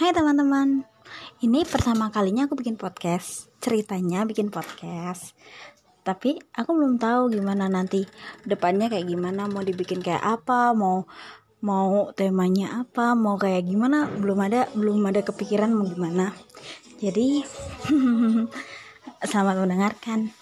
Hai teman-teman, ini pertama kalinya aku bikin podcast. Ceritanya bikin podcast, tapi aku belum tahu gimana nanti depannya kayak gimana, mau dibikin kayak apa, mau mau temanya apa, mau kayak gimana, belum ada belum ada kepikiran mau gimana. Jadi selamat mendengarkan.